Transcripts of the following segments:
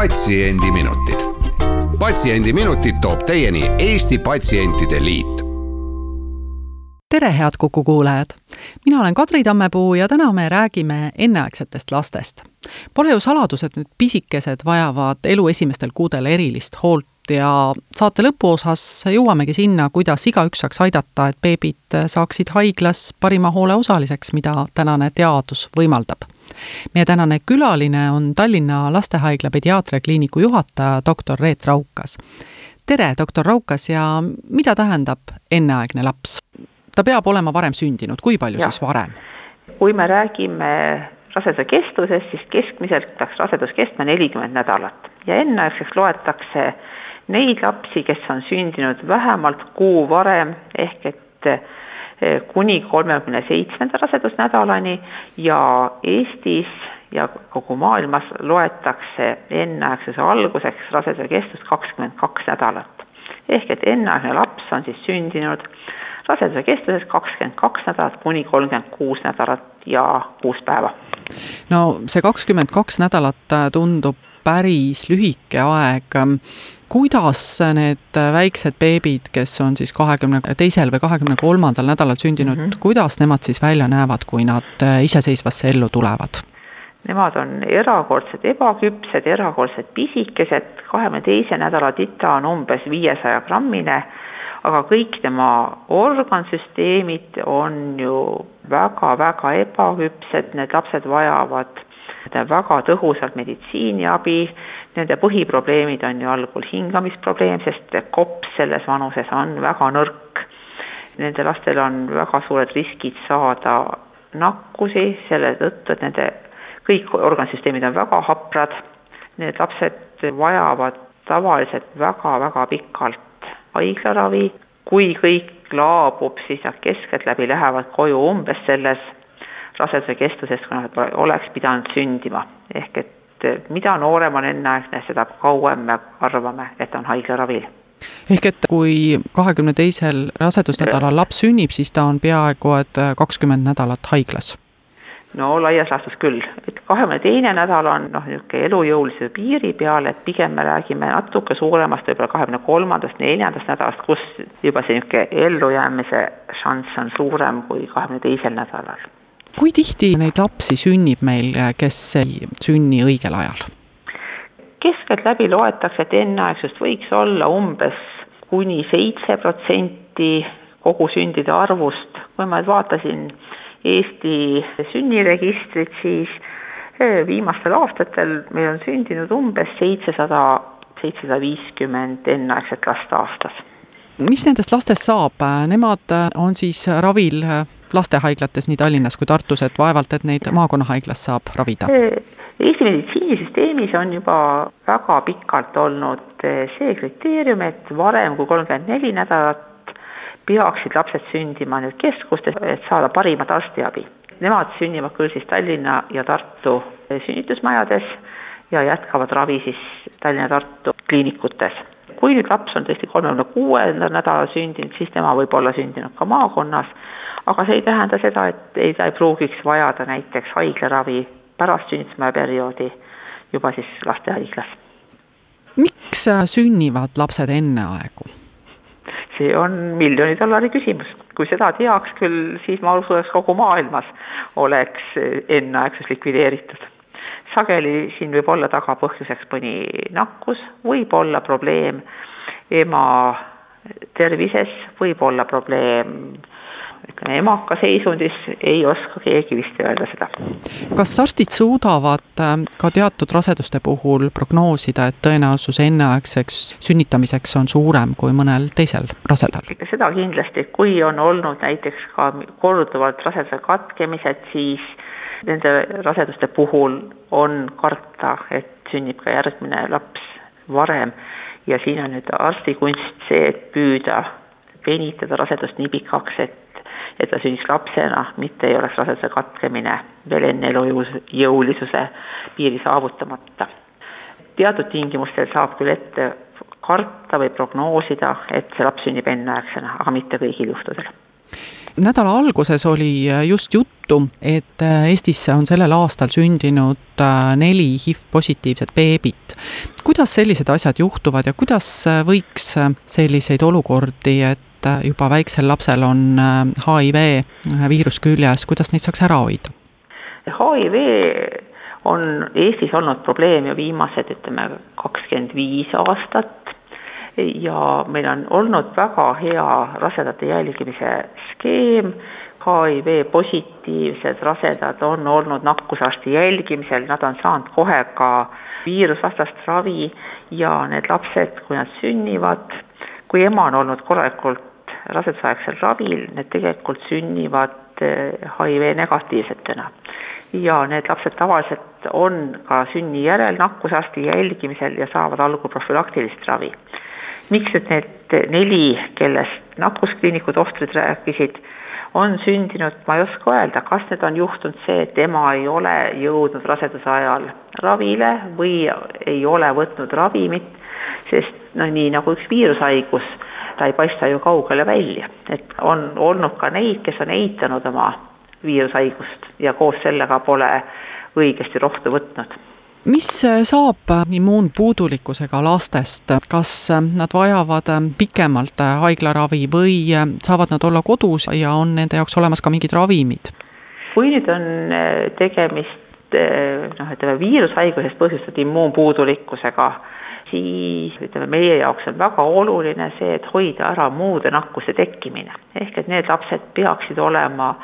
patsiendiminutid. patsiendiminutid toob teieni Eesti Patsientide Liit. tere, head Kuku kuulajad! mina olen Kadri Tammepuu ja täna me räägime enneaegsetest lastest. Pole ju saladus, et need pisikesed vajavad elu esimestel kuudel erilist hoolt ja saate lõpuosas jõuamegi sinna, kuidas igaüks saaks aidata, et beebid saaksid haiglas parima hoole osaliseks, mida tänane teadus võimaldab meie tänane külaline on Tallinna Lastehaigla pediaatriakliiniku juhataja, doktor Reet Raukas. tere, doktor Raukas ja mida tähendab enneaegne laps? ta peab olema varem sündinud, kui palju ja. siis varem? kui me räägime raseduse kestusest, siis keskmiselt peaks rasedus kestma nelikümmend nädalat ja enneaegseks loetakse neid lapsi, kes on sündinud vähemalt kuu varem, ehk et kuni kolmekümne seitsmenda rasedusnädalani ja Eestis ja kogu maailmas loetakse enneaegsuse alguseks raseduse kestust kakskümmend kaks nädalat. ehk et enneaegne laps on siis sündinud raseduse kestuses kakskümmend kaks nädalat kuni kolmkümmend kuus nädalat ja kuus päeva. no see kakskümmend kaks nädalat tundub päris lühike aeg kuidas need väiksed beebid, kes on siis kahekümne teisel või kahekümne kolmandal nädalal sündinud mm, -hmm. kuidas nemad siis välja näevad, kui nad äh, iseseisvasse ellu tulevad? Nemad on erakordselt ebaküpsed, erakordselt pisikesed, kahekümne teise nädala tita on umbes viiesaja grammine, aga kõik tema organsüsteemid on ju väga-väga ebaküpsed, need lapsed vajavad väga tõhusalt meditsiiniabi, nende põhiprobleemid on ju algul hingamisprobleem, sest kops selles vanuses on väga nõrk. Nende lastel on väga suured riskid saada nakkusi selle tõttu, et nende kõik organsüsteemid on väga haprad. Need lapsed vajavad tavaliselt väga-väga pikalt haiglaravi. kui kõik laabub, siis nad keskeltläbi lähevad koju umbes selles raseduse kestusest, kui nad oleks pidanud sündima. ehk et et mida noorem on enneaegne, seda kauem me arvame, et on haiglaravil ehk et kui kahekümne teisel rasedusnädalal laps sünnib, siis ta on peaaegu et kakskümmend nädalat haiglas? no laias laastus küll, et kahekümne teine nädal on noh, niisugune elujõulisuse piiri peal, et pigem me räägime natuke suuremast, võib-olla kahekümne kolmandast, neljandast nädalast, kus juba see niisugune ellujäämise šanss on suurem kui kahekümne teisel nädalal kui tihti neid lapsi sünnib meil, kes ei sünni õigel ajal? keskeltläbi loetakse, et enneaegsust võiks olla umbes kuni seitse protsenti kogu sündide arvust. kui ma nüüd vaatasin Eesti sünniregistrit, siis eh, viimastel aastatel meil on sündinud umbes seitsesada, seitsesada viiskümmend enneaegset last aastas. mis nendest lastest saab, nemad on siis ravil lastehaiglates nii Tallinnas kui Tartus, et vaevalt, et neid maakonnahaiglas saab ravida? Eesti meditsiinisüsteemis on juba väga pikalt olnud eh, see kriteerium, et varem kui kolmkümmend neli nädalat peaksid lapsed sündima nüüd keskustes, et saada parimat arstiabi. Nemad sünnivad küll siis Tallinna ja Tartu eh, sünnitusmajades ja jätkavad ravi siis Tallinna-Tartu kliinikutes. kui nüüd laps on tõesti kolmekümne kuuendal nädalal sündinud, siis tema võib olla sündinud ka maakonnas aga see ei tähenda seda, et ei, ta ei pruugiks vajada näiteks haiglaravi pärast sünnitusmaja perioodi juba siis lastehaiglas. miks äh, sünnivad lapsed enneaegu? see on miljoni dollari küsimus. kui seda teaks küll, siis ma usun, et kogu maailmas oleks enneaegsus likvideeritud. sageli siin võib olla tagapõhjuseks mõni nakkus, võib olla probleem ema tervises, võib olla probleem ütleme, emaka seisundis ei oska keegi vist öelda seda. kas arstid suudavad ähm, ka teatud raseduste puhul prognoosida, et tõenäosus enneaegseks sünnitamiseks on suurem kui mõnel teisel rasedal? seda kindlasti, kui on olnud näiteks ka korduvalt raseduse katkemised, siis nende raseduste puhul on karta, et sünnib ka järgmine laps varem ja siin on nüüd arsti kunst see, et püüda venitada rasedust nii pikaks, et et ta sünniks lapsena, mitte ei oleks raseduse katkemine veel enne elujõulisuse piiri saavutamata. teatud tingimustel saab küll ette karta või prognoosida, et see laps sünnib enneaegsena, aga mitte kõigil juhtudel nädala alguses oli just juttu, et Eestisse on sellel aastal sündinud äh, neli HIV-positiivset beebit. kuidas sellised asjad juhtuvad ja kuidas võiks selliseid olukordi, et juba väiksel lapsel on HIV äh, viirus küljes, kuidas neid saaks ära hoida? HIV on Eestis olnud probleem ju viimased, ütleme, kakskümmend viis aastat. Ja meil on olnud väga hea rasedate jälgimise skeem, HIV positiivsed rasedad on olnud nakkusarsti jälgimisel, nad on saanud kohe ka viirusvastast ravi. Ja need lapsed, kui nad sünnivad, kui ema on olnud korralikult rasedusaegsel ravil, need tegelikult sünnivad HIV eh, negatiivsetena. ja need lapsed tavaliselt on ka sünni järel nakkusarsti jälgimisel ja saavad algul profülaktilist ravi. Miks nüüd need neli, kellest nakkuskliiniku tohtrid rääkisid, on sündinud, ma ei oska öelda, kas need on juhtunud see, et ema ei ole jõudnud raseduse ajal ravile või ei ole võtnud ravimit, sest no nii nagu üks viirushaigus, ta ei paista ju kaugele välja, et on olnud ka neid, kes on eitanud oma viirushaigust ja koos sellega pole õigesti rohtu võtnud. Mis saab immuunpuudulikkusega lastest, kas nad vajavad pikemalt haiglaravi või saavad nad olla kodus ja on nende jaoks olemas ka mingid ravimid? kui nüüd on tegemist noh, ütleme viirushaigusest põhjustatud immuunpuudulikkusega, siis ütleme, meie jaoks on väga oluline see, et hoida ära muude nakkuse tekkimine. ehk et need lapsed peaksid olema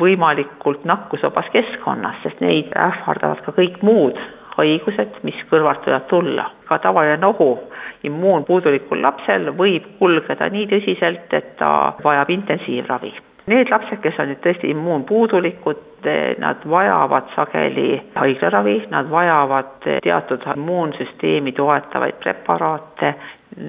võimalikult nakkusvabas keskkonnas, sest neid ähvardavad ka kõik muud haigused, mis kõrvalt võivad tulla. ka tavaline nohu immuunpuudulikul lapsel võib kulgeda nii tõsiselt, et ta vajab intensiivravi. Need lapsed, kes on nüüd tõesti immuunpuudulikud, nad vajavad sageli haiglaravi, nad vajavad teatud immuunsüsteemi toetavaid preparaate,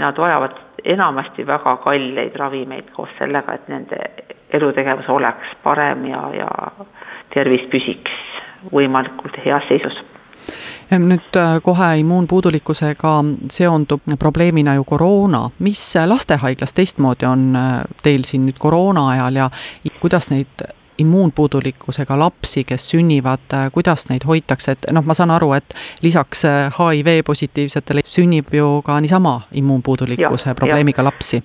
nad vajavad enamasti väga kalleid ravimeid koos sellega, et nende elutegevus oleks parem ja, ja tervis püsiks võimalikult heas seisus nüüd äh, kohe immuunpuudulikkusega seondub probleemina ju koroona, mis lastehaiglas teistmoodi on äh, teil siin nüüd koroona ajal ja kuidas neid immuunpuudulikkusega lapsi, kes sünnivad, äh, kuidas neid hoitakse, et noh, ma saan aru, et lisaks HIV positiivsetele sünnib ju ka niisama immuunpuudulikkuse ja, probleemiga ja. lapsi.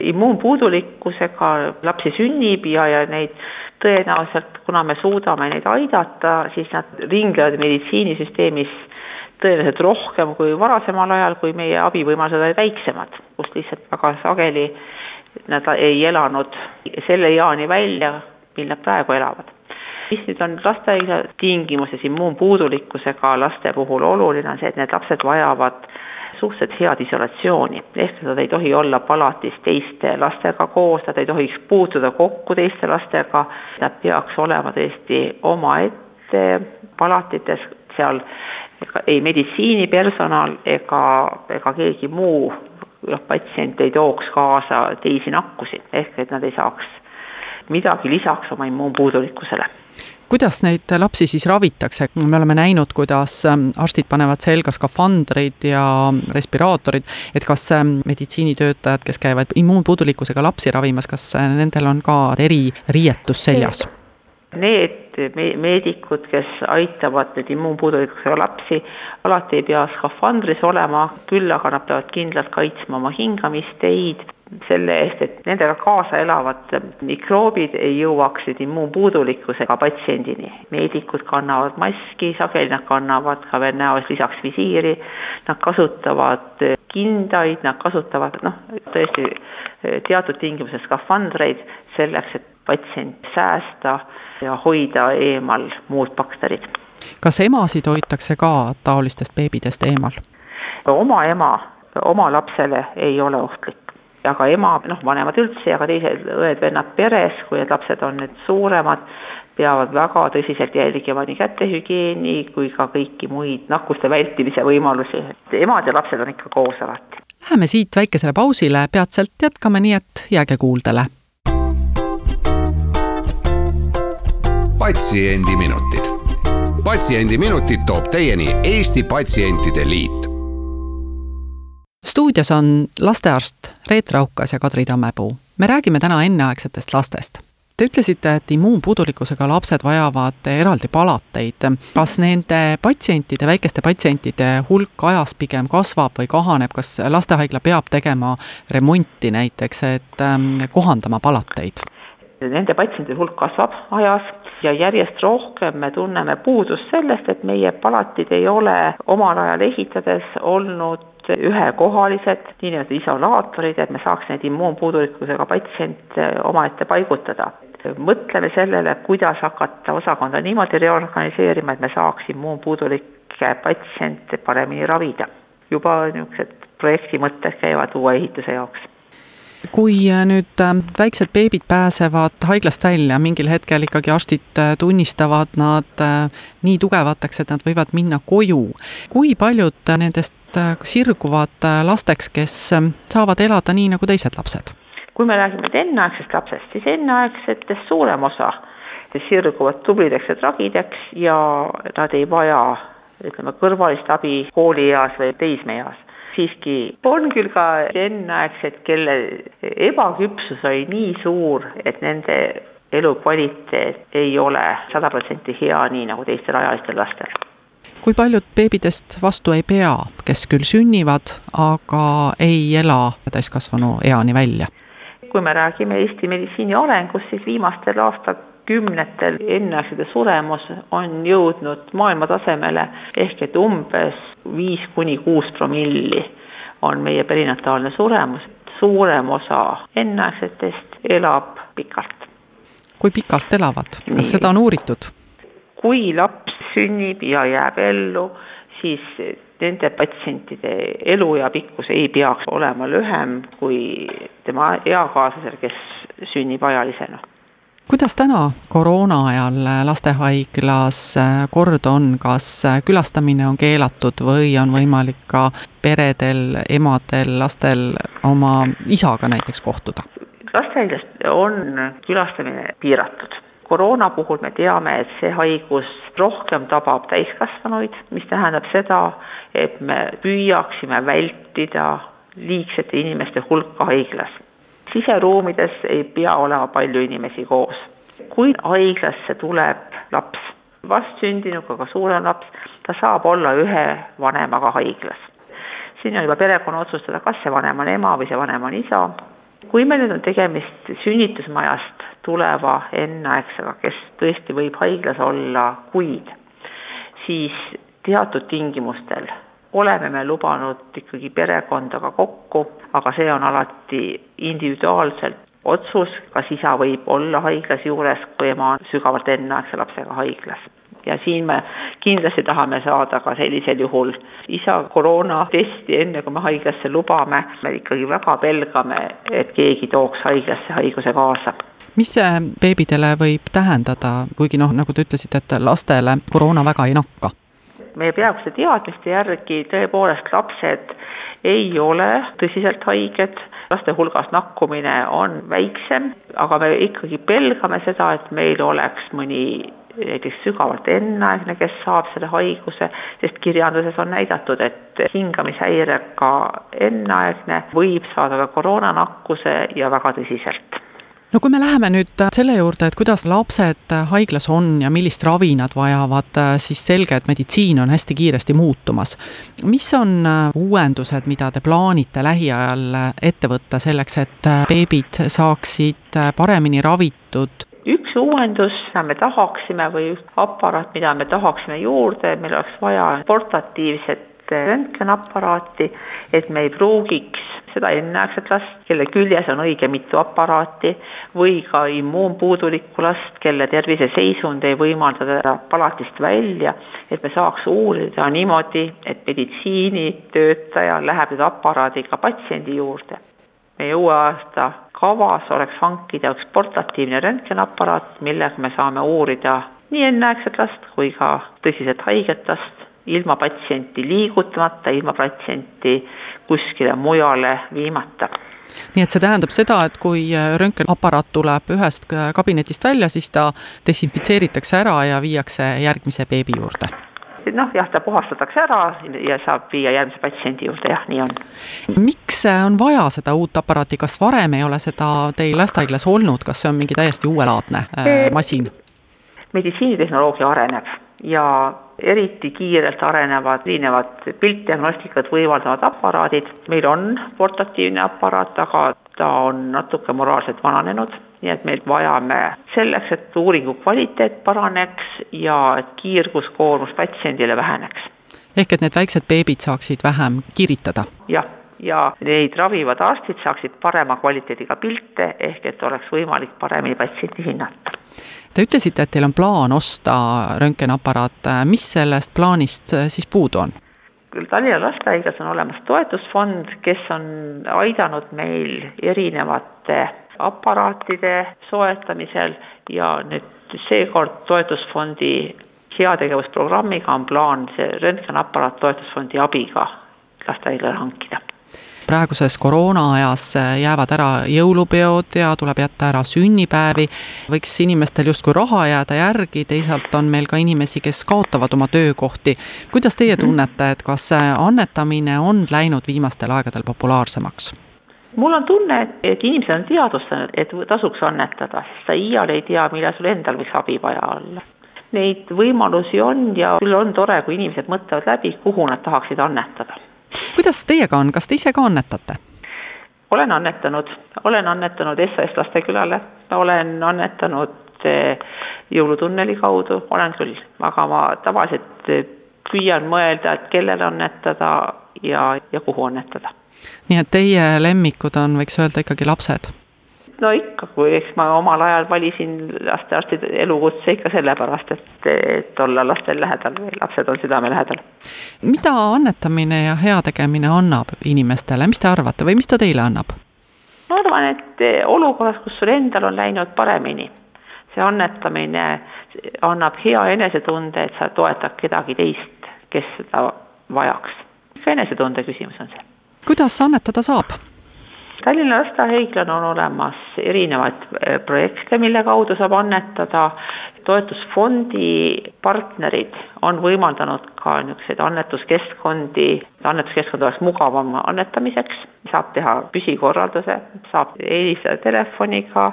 immuunpuudulikkusega lapsi sünnib ja, ja neid tõenäoliselt, kuna me suudame neid aidata, siis nad ringlevad meditsiinisüsteemis tõenäoliselt rohkem kui varasemal ajal, kui meie abivõimalused olid väiksemad, kus lihtsalt väga sageli nad ei elanud selle eani välja, mil nad praegu elavad. mis nüüd on lastehaigla tingimuses immuunpuudulikkusega laste puhul oluline, on see, et need lapsed vajavad suhteliselt head isolatsiooni, ehk nad ei tohi olla palatis teiste lastega koos, nad ei tohiks puutuda kokku teiste lastega, nad peaks olema tõesti omaette palatites, seal ei meditsiinipersonal ega, ega keegi muu noh, patsient ei tooks kaasa teisi nakkusi, ehk et nad ei saaks midagi lisaks oma immuunpuudulikkusele. Kuidas neid lapsi siis ravitakse, me oleme näinud, kuidas ähm, arstid panevad selga skafandreid ja respiraatorid, et kas ähm, meditsiinitöötajad, kes käivad immuunpuudulikkusega lapsi ravimas, kas äh, nendel on ka eririietus seljas? Need meedikud, kes aitavad nüüd immuunpuudulikkusega lapsi, alati ei pea skafandris olema, küll aga nad peavad kindlalt kaitsma oma hingamisteid selle eest, et nendega kaasa elavad mikroobid ei jõuaks nüüd immuunpuudulikkusega patsiendini. meedikud kannavad maski, sageli nad kannavad ka veel näos lisaks visiiri, nad kasutavad kindaid, nad kasutavad noh, tõesti teatud tingimustes skafandreid selleks, et patsient säästa ja hoida eemal muud bakterid. kas emasid hoitakse ka taolistest beebidest eemal? oma ema oma lapsele ei ole ohtlik aga ema, noh, vanemad üldse ja ka teised õed-vennad peres, kui need lapsed on nüüd suuremad, peavad väga tõsiselt jälgima nii kätehügieeni kui ka kõiki muid nakkuste vältimise võimalusi. emad ja lapsed on ikka koos alati. Läheme siit väikesele pausile, peatselt jätkame, nii et jääge kuuldele. patsiendiminutid. patsiendiminutid toob teieni Eesti Patsientide Liit stuudios on lastearst Reet Raukas ja Kadri Tammepuu. me räägime täna enneaegsetest lastest. Te ütlesite, et immuunpuudulikkusega lapsed vajavad eraldi palateid. kas nende patsientide, väikeste patsientide hulk ajas pigem kasvab või kahaneb, kas lastehaigla peab tegema remonti näiteks, et ähm, kohandama palateid? Nende patsientide hulk kasvab ajas ja järjest rohkem me tunneme puudust sellest, et meie palatid ei ole omal ajal ehitades olnud ühekohalised, niinimetatud isolaatorid, et me saaks neid immuunpuudulikkusega patsiente omaette paigutada. mõtleme sellele, kuidas hakata osakonda niimoodi reorganiseerima, et me saaks immuunpuudulikke patsiente paremini ravida. juba niisugused projekti mõtted käivad uue ehituse jaoks kui äh, nüüd äh, väiksed beebid pääsevad haiglast välja, mingil hetkel ikkagi arstid äh, tunnistavad nad nii tugevateks, et nad võivad minna koju. kui paljud nendest sirguvad lasteks, kes saavad elada nii nagu teised lapsed? kui me räägime enneaegsest lapsest, siis enneaegsetest suurem osa sirguvad tublideks ja tragideks ja nad ei vaja ütleme, kõrvalist abi koolieas või teismeeas siiski on küll ka enneaegsed, kelle ebaküpsus oli nii suur, et nende elukvaliteet ei ole sada protsenti hea, nii nagu teistel ajalistel lastel. kui paljud beebidest vastu ei pea, kes küll sünnivad, aga ei ela täiskasvanu eani välja? kui me räägime Eesti meditsiini arengust, siis viimastel aastatel kümnetel enneaegsete suremus on jõudnud maailmatasemele ehk et umbes viis kuni kuus promilli on meie perinataalne suremus. suurem osa enneaegsetest elab pikalt. kui pikalt elavad, kas seda on uuritud? kui laps sünnib ja jääb ellu, siis nende patsientide eluea pikkus ei peaks olema lühem kui tema eakaaslasel, kes sünnib ajalisena kuidas täna koroona ajal lastehaiglas kord on, kas külastamine on keelatud või on võimalik ka peredel, emadel, lastel oma isaga näiteks kohtuda? lastehaiglas on külastamine piiratud. koroona puhul me teame, et see haigus rohkem tabab täiskasvanuid, mis tähendab seda, et me püüaksime vältida liigsete inimeste hulka haiglas siseruumides ei pea olema palju inimesi koos. kui haiglasse tuleb laps, vastsündinuga ka suurem laps, ta saab olla ühe vanemaga haiglas. siin on juba perekonna otsustada, kas see vanem on ema või see vanem on isa. kui meil nüüd on tegemist sünnitusmajast tuleva enneaegsega, kes tõesti võib haiglas olla kuid, siis teatud tingimustel oleme me lubanud ikkagi perekondaga kokku, aga see on alati individuaalselt otsus, kas isa võib olla haiglas juures, kui ema on sügavalt enneaegse lapsega haiglas. ja siin me kindlasti tahame saada ka sellisel juhul isa koroonatesti, enne kui me haiglasse lubame, me ikkagi väga pelgame, et keegi tooks haiglasse haiguse kaasa. Mis see beebidele võib tähendada, kuigi noh, nagu te ütlesite, et lastele koroona väga ei nakka meie peaaeguse teadmiste järgi tõepoolest lapsed ei ole tõsiselt haiged, laste hulgas nakkumine on väiksem, aga me ikkagi pelgame seda, et meil oleks mõni näiteks sügavalt enneaegne, kes saab selle haiguse, sest kirjanduses on näidatud, et hingamishäirega enneaegne võib saada ka koroonanakkuse ja väga tõsiselt no kui me läheme nüüd selle juurde, et kuidas lapsed haiglas on ja millist ravi nad vajavad, siis selge, et meditsiin on hästi kiiresti muutumas. mis on uuendused, mida te plaanite lähiajal ette võtta selleks, et beebid saaksid paremini ravitud? üks uuendus, mida me tahaksime või aparaat, mida me tahaksime juurde, meil oleks vaja portatiivset röntgenaparaati, et me ei pruugiks seda enneaegset last, kelle küljes on õige mitu aparaati, või ka immuunpuudulikku last, kelle terviseseisund ei võimalda teda palatist välja, et me saaks uurida niimoodi, et meditsiinitöötaja läheb nüüd aparaadiga patsiendi juurde. Meie uue aasta kavas oleks hankida üks portatiivne röntgenaparaat, millega me saame uurida nii enneaegset last kui ka tõsiselt haiget last ilma patsienti liigutamata, ilma patsienti kuskile mujale viimata nii et see tähendab seda, et kui röntgenaparaat tuleb ühest kabinetist välja, siis ta desinfitseeritakse ära ja viiakse järgmise beebi juurde? noh, jah, ta puhastatakse ära ja saab viia järgmise patsiendi juurde, jah, nii on. miks on vaja seda uut aparaati, kas varem ei ole seda teil lastehaiglas olnud, kas see on mingi täiesti uuelaadne äh, masin? meditsiinitehnoloogia areneb ja eriti kiirelt arenevad erinevad piltdiagnostikat võimaldavad aparaadid. meil on portatiivne aparaat, aga ta on natuke moraalselt vananenud, nii et me vajame selleks, et uuringu kvaliteet paraneks ja et kiirguskoormus patsiendile väheneks. ehk et need väiksed beebid saaksid vähem kiritada? jah, ja neid ravivad arstid saaksid parema kvaliteediga pilte, ehk et oleks võimalik paremini patsienti hinnata Te ütlesite, et teil on plaan osta röntgenaparaat, mis sellest plaanist äh, siis puudu on? küll Tallinna Lastehaiglas on olemas toetusfond, kes on aidanud meil erinevate aparaatide soetamisel ja nüüd seekord toetusfondi heategevusprogrammiga on plaan see röntgenaparaat toetusfondi abiga lastehaiglale hankida praeguses koroonaajas jäävad ära jõulupeod ja tuleb jätta ära sünnipäevi, võiks inimestel justkui raha jääda järgi, teisalt on meil ka inimesi, kes kaotavad oma töökohti. kuidas teie tunnete, et kas annetamine on läinud viimastel aegadel populaarsemaks? mul on tunne, et, et inimesed on teadvustanud, et tasuks annetada, sest sa iial ei tea, millal sul endal võiks abi vaja olla. Neid võimalusi on ja küll on tore, kui inimesed mõtlevad läbi, kuhu nad tahaksid annetada kuidas teiega on, kas te ise ka annetate? olen annetanud, olen annetanud SOS Lastekülale, olen annetanud eh, Jõulutunneli kaudu, olen küll, aga ma tavaliselt eh, püüan mõelda, et kellele annetada ja, ja kuhu annetada. nii et teie lemmikud on, võiks öelda, ikkagi lapsed? No ikka, kui eks ma omal ajal valisin lastearstide elukutse ikka sellepärast, et, et olla lastel lähedal või lapsed on südame lähedal. mida annetamine ja heategemine annab inimestele, mis te arvate või mis ta teile annab? ma arvan, et olukorras, kus sul endal on läinud paremini, see annetamine annab hea enesetunde, et sa toetad kedagi teist, kes seda vajaks. ka enesetunde küsimus on see. kuidas annetada saab? Tallinna Lastehaiglal on olemas erinevaid äh, projekte, mille kaudu saab annetada. toetusfondi partnerid on võimaldanud ka niisuguseid annetuskeskkondi, annetuskeskkond oleks mugavam annetamiseks, saab teha püsikorralduse, saab helistada telefoniga,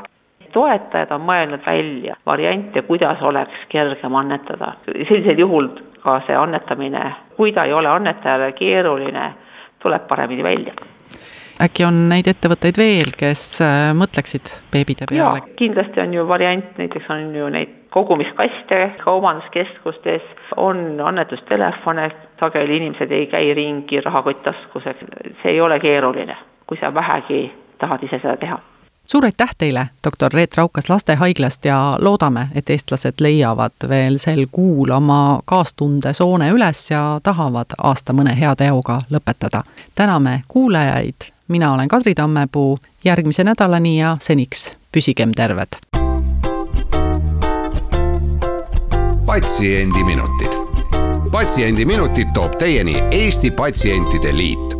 toetajad on mõelnud välja variante, kuidas oleks kergem annetada. sellisel juhul ka see annetamine, kui ta ei ole annetajale keeruline, tuleb paremini välja äkki on neid ettevõtteid veel, kes äh, mõtleksid beebide peale? kindlasti on ju variant, näiteks on ju neid kogumiskaste kaubanduskeskustes, on annetustelefone, sageli inimesed ei käi ringi rahakott taskus, et see ei ole keeruline, kui sa vähegi tahad ise seda teha suur aitäh teile, doktor Reet Raukas Lastehaiglast ja loodame, et eestlased leiavad veel sel kuul oma kaastundesoone üles ja tahavad aasta mõne hea teoga lõpetada. täname kuulajaid mina olen Kadri Tammepuu, järgmise nädalani ja seniks püsigem terved. patsiendiminutid. patsiendiminutid toob teieni Eesti Patsientide Liit